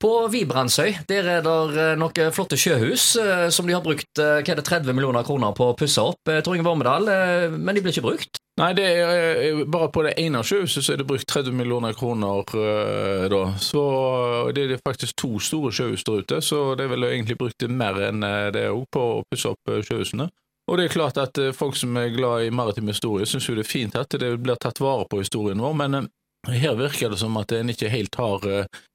På Vibrandsøy der er det noen flotte sjøhus som de har brukt hva er det, 30 millioner kroner på å pusse opp. Tor Inge Vormedal, men de blir ikke brukt? Nei, er, bare på det ene sjøhuset så er det brukt 30 millioner kroner da. Så det er faktisk to store sjøhus der ute, så det er vel egentlig brukt mer enn det òg på å pusse opp sjøhusene. Og det er klart at folk som er glad i maritim historie, syns jo det er fint at det blir tatt vare på historien vår, men her virker det som at en ikke helt har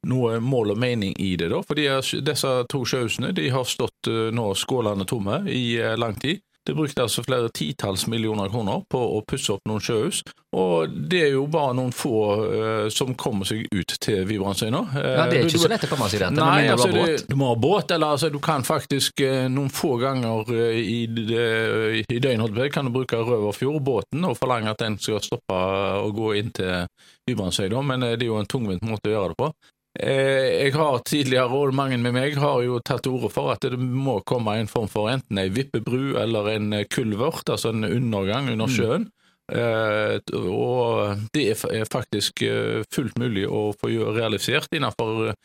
noe mål og mening i det, da. Fordi disse to sjøhusene de har stått nå skålende tomme i lang tid. Det brukte altså flere titalls millioner kroner på å pusse opp noen sjøhus, og det er jo bare noen få uh, som kommer seg ut til Vibrandsøyna. Uh, ja, Det er ikke du, så lett å komme seg dit? Nei, altså, du, du, må ha båt, eller altså, du kan faktisk uh, noen få ganger i, i døgnet kan du bruke Røverfjord-båten og forlange at den skal stoppe og gå inn til Vibrandsøy, men det er jo en tungvint måte å gjøre det på. Jeg har tidligere, og mange med meg, har jo tatt til orde for at det må komme en form for enten ei vippebru eller en kulvert, altså en undergang under sjøen. Mm. og det er faktisk fullt mulig å få realisert innenfor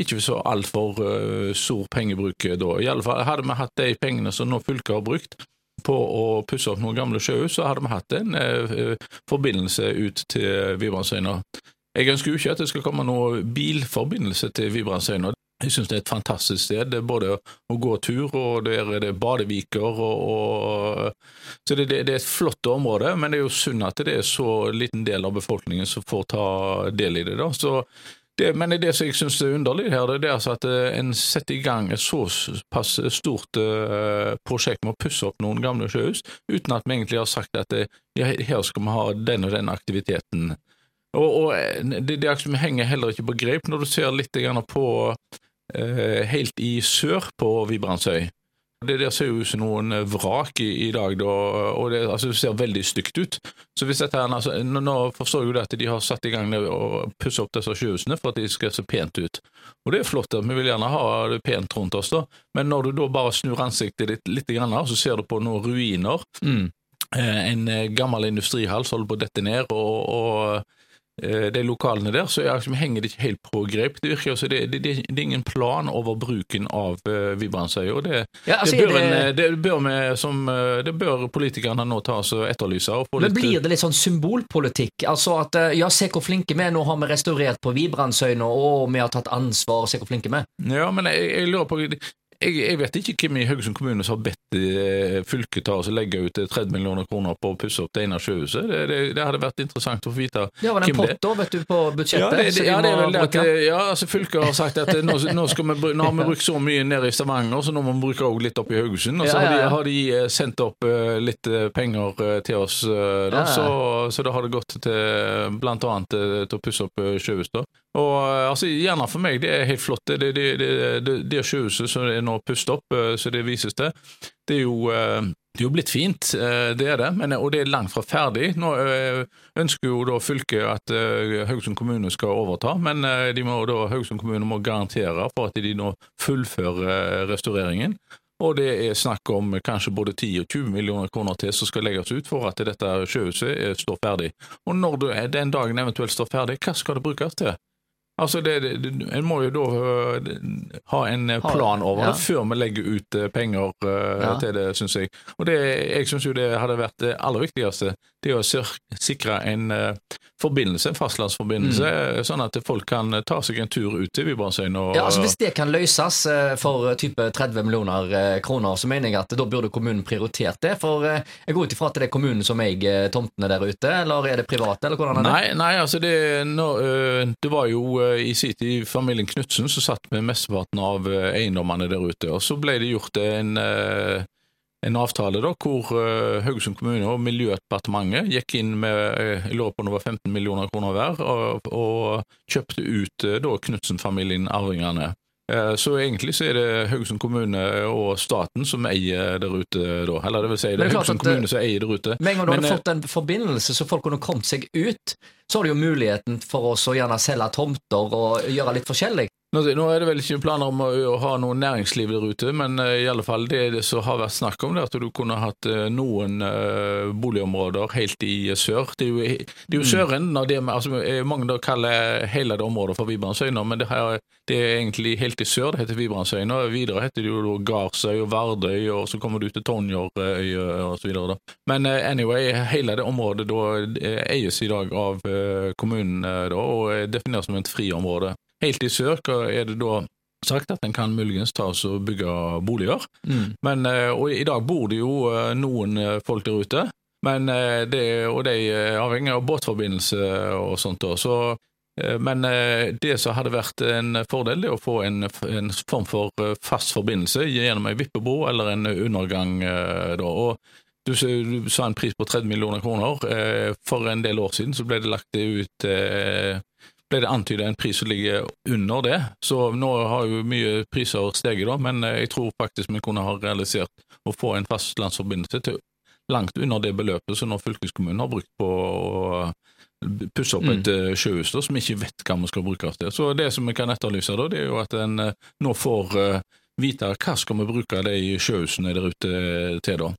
ikke så altfor stor pengebruk da. I alle fall Hadde vi hatt de pengene som nå fylket har brukt på å pusse opp noen gamle sjøhus, så hadde vi hatt en forbindelse ut til Vibrandsøyna. Jeg ønsker jo ikke at det skal komme noen bilforbindelse til Vibrandsøyna. Jeg synes det er et fantastisk sted. Det er både å gå tur, og der er det badeviker. Og, og, så det, det, er et flott område, men det er jo synd at det er så liten del av befolkningen som får ta del i det. da. Så det, men det som jeg syns er underlig her, det er altså at eh, en setter i gang et såpass stort uh, prosjekt med å pusse opp noen gamle sjøhus, uten at vi egentlig har sagt at det, ja, her skal vi ha den og den aktiviteten. Og, og eh, det, det henger heller ikke på greip når du ser litt på eh, helt i sør på Vibrandsøy. Det der ser jo ut som noen eh, vrak i, i dag, da, og det, altså, ser veldig stygt ut. Så hvis dette her, altså, nå, nå forstår jeg jo at de har satt i gang å pusse opp disse sjøhusene for at de skal se pent ut. Og det er flott, vi vil gjerne ha det pent rundt oss, da. men når du da bare snur ansiktet ditt litt, grann, så ser du på noen ruiner. Mm. En gammel industrihall som holder på å dette ned, og, og Eh, de lokalene der, så liksom, henger det ikke helt på grep. Det virker altså, det, det, det, det er ingen plan over bruken av uh, Vibrandsøya. og det, ja, altså, det, bør det bør politikerne nå ta og etterlyse. Og Men blir det litt sånn symbolpolitikk? Altså at ja, se hvor flinke vi er, nå har vi restaurert på Vibrandsøya, og vi har tatt ansvar, se hvor flinke vi er. Ja, men jeg, jeg lurer på jeg, jeg, vet ikke hvem i Haugesund kommune som har bedt eh, fylket ta oss legge ut 30 eh, millioner kroner på å pusse opp det ene sjøhuset. Det, det, det, hadde vært interessant å få vite hvem det var den potta, vet du, på budsjettet? Ja, det, ja, det er vel det at eh, ja, altså, fylket har sagt at nå, nå, vi, nå, har vi brukt så mye nede i Stavanger, så nå må vi bruke også litt opp i Haugesund. Og så ja, ja, har, de, har, de, sendt opp litt penger til oss, da, så, så, da har det gått til annet til å pusse opp sjøhus. Og altså, Gjerne for meg, det er helt flott. Det, det, det, det, det sjøhuset som er nå pustet opp, så det vises til, det er jo det er jo blitt fint, det er det, men, og det er langt fra ferdig. Nå ønsker jo da fylket at Haugesund kommune skal overta, men de må da, Haugesund kommune må garantere for at de nå fullfører restaureringen. Og det er snakk om kanskje både 10 og 20 millioner kroner til som skal legges ut for at dette sjøhuset står ferdig. Og når den dagen eventuelt står ferdig, hva skal det brukes til? Altså, det, det, En må jo da uh, ha en eh, plan over ja. det før vi legger ut uh, penger ja. til det, syns jeg. Og det, jeg syns jo det hadde vært det aller viktigste. Det å sikre en forbindelse, en fastlandsforbindelse, mm. sånn at folk kan ta seg en tur ut til Vibrandsøyen. Ja, altså Hvis det kan løses for type 30 millioner kroner, så mener jeg at da burde kommunen prioritert det. For jeg går ut ifra at det er kommunen som eier tomtene der ute, eller er det private, eller hvordan er det? Nei, nei altså det, nå, det var jo i sin tid familien Knutsen som satt med mesteparten av eh, eiendommene der ute. Og så ble det gjort en, eh, en avtale da, hvor eh, Haugesund kommune og Miljødepartementet gikk inn med jeg lurer på det var 15 millioner kroner hver, og, og kjøpte ut da Knutsen-familien, arvingene. Så egentlig så er det Haugesund kommune og staten som eier der ute da. Eller det vil si det er Haugesund kommune som eier der ute. Med en gang du hadde fått en forbindelse så folk kunne kommet seg ut, så har du jo muligheten for oss å gjerne selge tomter og gjøre litt forskjellig. Nå, nå er det vel ikke planer om å, å ha noe næringsliv der ute, men uh, i alle fall det, det som har vært snakk om, det at du kunne hatt uh, noen uh, boligområder helt i sør. Det er jo, det er jo mm. søren det altså, Mange kaller hele det området for Vibrandsøyna, men det, her, det, er egentlig helt i sør det heter Vibrandsøyna. Videre heter det jo Gardsøy og Vardøy, og så kommer du til Tonjerøy osv. Men anyway, hele det området da eies i dag av kommunen da, og defineres som et friområde. Helt i sør er det da sagt at en kan muligens ta oss og bygge boliger. Mm. Men, eh, og i dag bor det jo eh, noen eh, folk der ute, men det, og de er avhengig av båtforbindelse og sånt. Også. så men det som hadde vært en fordel, er å få en, en form for fast forbindelse gjennom ei vippebro eller en undergang. Da. Og du, du, sa en pris på 30 millioner kroner. For en del år siden så ble det lagt ut ble det antydet en pris som ligger under det. Så nå har jo mye priser steget, da, men eh, jeg tror faktisk vi kunne ha realisert å få en fastlandsforbindelse til langt under det beløpet som nå fylkeskommunen har brukt på å pusse opp et mm. Eh, sjøhus som vi ikke vet hva vi skal bruke til. Så det som vi kan etterlyse, da, det er jo at en eh, nå får vite hva skal vi bruke de sjøhusene der ute til, da.